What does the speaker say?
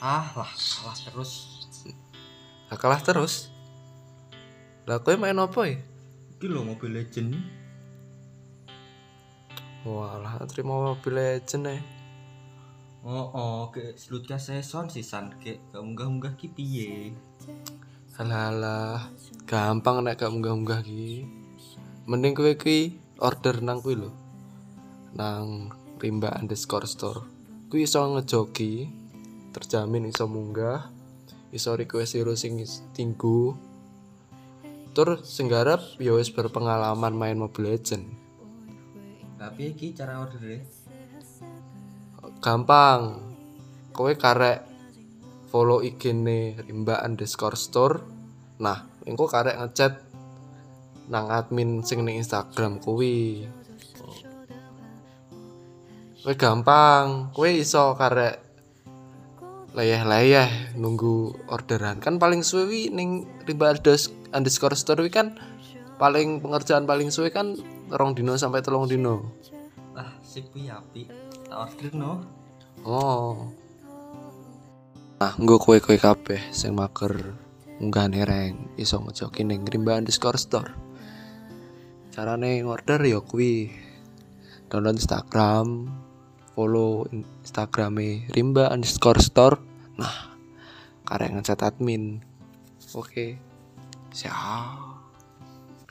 ah lah kalah terus Lah kalah terus. Lah kowe main apa ya? iki lho Mobile Legend Walah, terima Mobile Legend eh. oh oh ke selut season sisan ke gak unggah-unggah ki piye Alah alah, gampang nek gak munggah-munggah ki. Mending kowe ki order nang kuwi lho. Nang Rimba underscore store. Kuwi iso ngejoki, terjamin iso munggah, iso request hero sing tinggu. Tur sing garap ya wis berpengalaman main Mobile Legend. tapi iki cara order Gampang. Kowe karek follow IG-ne Rimba underscore store. Nah, engko karek ngechat nang admin sing ning Instagram kuwi. Kowe gampang, kowe iso karek layah-layah nunggu orderan. Kan paling suwe wi ning Rimba unders- underscore store wi kan paling pengerjaan paling suwe kan rong dino sampai telung dino. ah sip kuwi apik tak order no Oh. Nah, nggo kowe-kowe kabeh sing mager munggah nereng iso ngejoki ning Rimba underscore store. Carane ngorder ya kuwi download Instagram, follow in- Instagrame Rimba underscore store. Nah, karek ngecat admin. Oke. Siap.